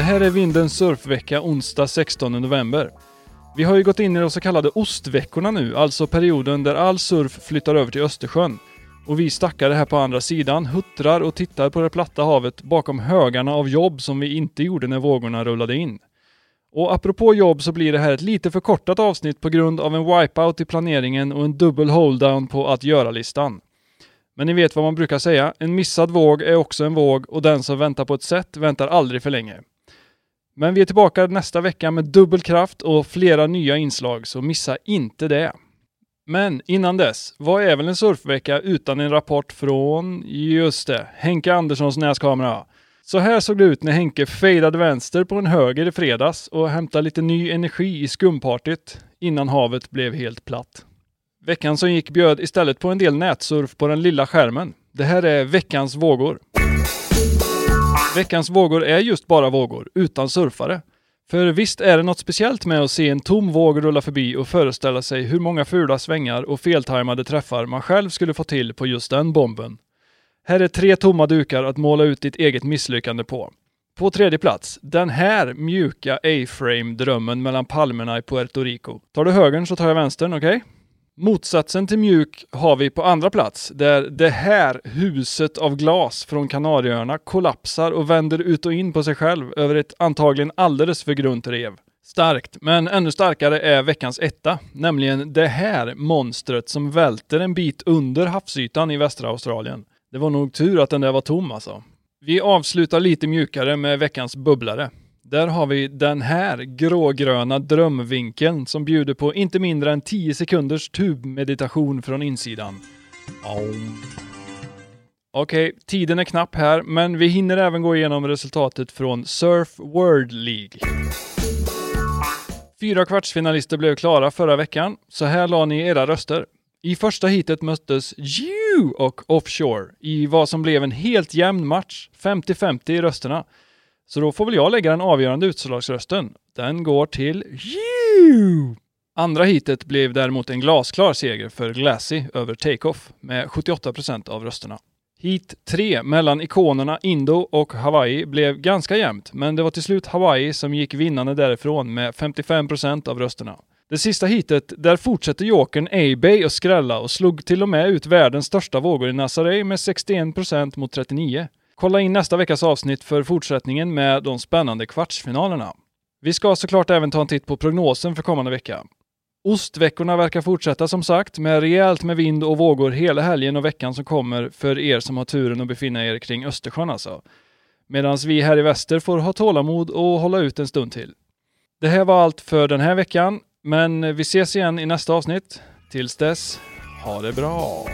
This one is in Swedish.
Det här är Vindens surfvecka onsdag 16 november. Vi har ju gått in i de så kallade ostveckorna nu, alltså perioden där all surf flyttar över till Östersjön. Och vi stackare här på andra sidan huttrar och tittar på det platta havet bakom högarna av jobb som vi inte gjorde när vågorna rullade in. Och apropå jobb så blir det här ett lite förkortat avsnitt på grund av en wipeout i planeringen och en dubbel holdown på att göra-listan. Men ni vet vad man brukar säga, en missad våg är också en våg och den som väntar på ett sätt väntar aldrig för länge. Men vi är tillbaka nästa vecka med dubbel kraft och flera nya inslag, så missa inte det. Men innan dess, vad är väl en surfvecka utan en rapport från, just det, Henke Anderssons näskamera. Så här såg det ut när Henke fejdade vänster på en höger i fredags och hämtade lite ny energi i skumpartyt innan havet blev helt platt. Veckan som gick bjöd istället på en del nätsurf på den lilla skärmen. Det här är veckans vågor. Veckans vågor är just bara vågor, utan surfare. För visst är det något speciellt med att se en tom våg rulla förbi och föreställa sig hur många fula svängar och feltajmade träffar man själv skulle få till på just den bomben. Här är tre tomma dukar att måla ut ditt eget misslyckande på. På tredje plats, den här mjuka A-frame-drömmen mellan palmerna i Puerto Rico. Tar du högern så tar jag vänstern, okej? Okay? Motsatsen till mjuk har vi på andra plats, där det här huset av glas från Kanarieöarna kollapsar och vänder ut och in på sig själv över ett antagligen alldeles för grunt rev. Starkt, men ännu starkare är veckans etta, nämligen det här monstret som välter en bit under havsytan i västra Australien. Det var nog tur att den där var tom alltså. Vi avslutar lite mjukare med veckans bubblare. Där har vi den här grågröna drömvinkeln som bjuder på inte mindre än 10 sekunders tubmeditation från insidan. Okej, okay, tiden är knapp här, men vi hinner även gå igenom resultatet från Surf World League. Fyra kvartsfinalister blev klara förra veckan, så här la ni era röster. I första heatet möttes You och Offshore i vad som blev en helt jämn match, 50-50 i rösterna. Så då får väl jag lägga den avgörande utslagsrösten. Den går till you! Andra heatet blev däremot en glasklar seger för Glassy över Takeoff med 78% av rösterna. Heat 3 mellan ikonerna Indo och Hawaii blev ganska jämnt, men det var till slut Hawaii som gick vinnande därifrån med 55% av rösterna. Det sista heatet, där fortsätter jokern A-Bay att skrälla och slog till och med ut världens största vågor i Nazaré med 61% mot 39%. Kolla in nästa veckas avsnitt för fortsättningen med de spännande kvartsfinalerna. Vi ska såklart även ta en titt på prognosen för kommande vecka. Ostveckorna verkar fortsätta som sagt med rejält med vind och vågor hela helgen och veckan som kommer för er som har turen att befinna er kring Östersjön alltså. Medan vi här i väster får ha tålamod och hålla ut en stund till. Det här var allt för den här veckan, men vi ses igen i nästa avsnitt. Tills dess, ha det bra!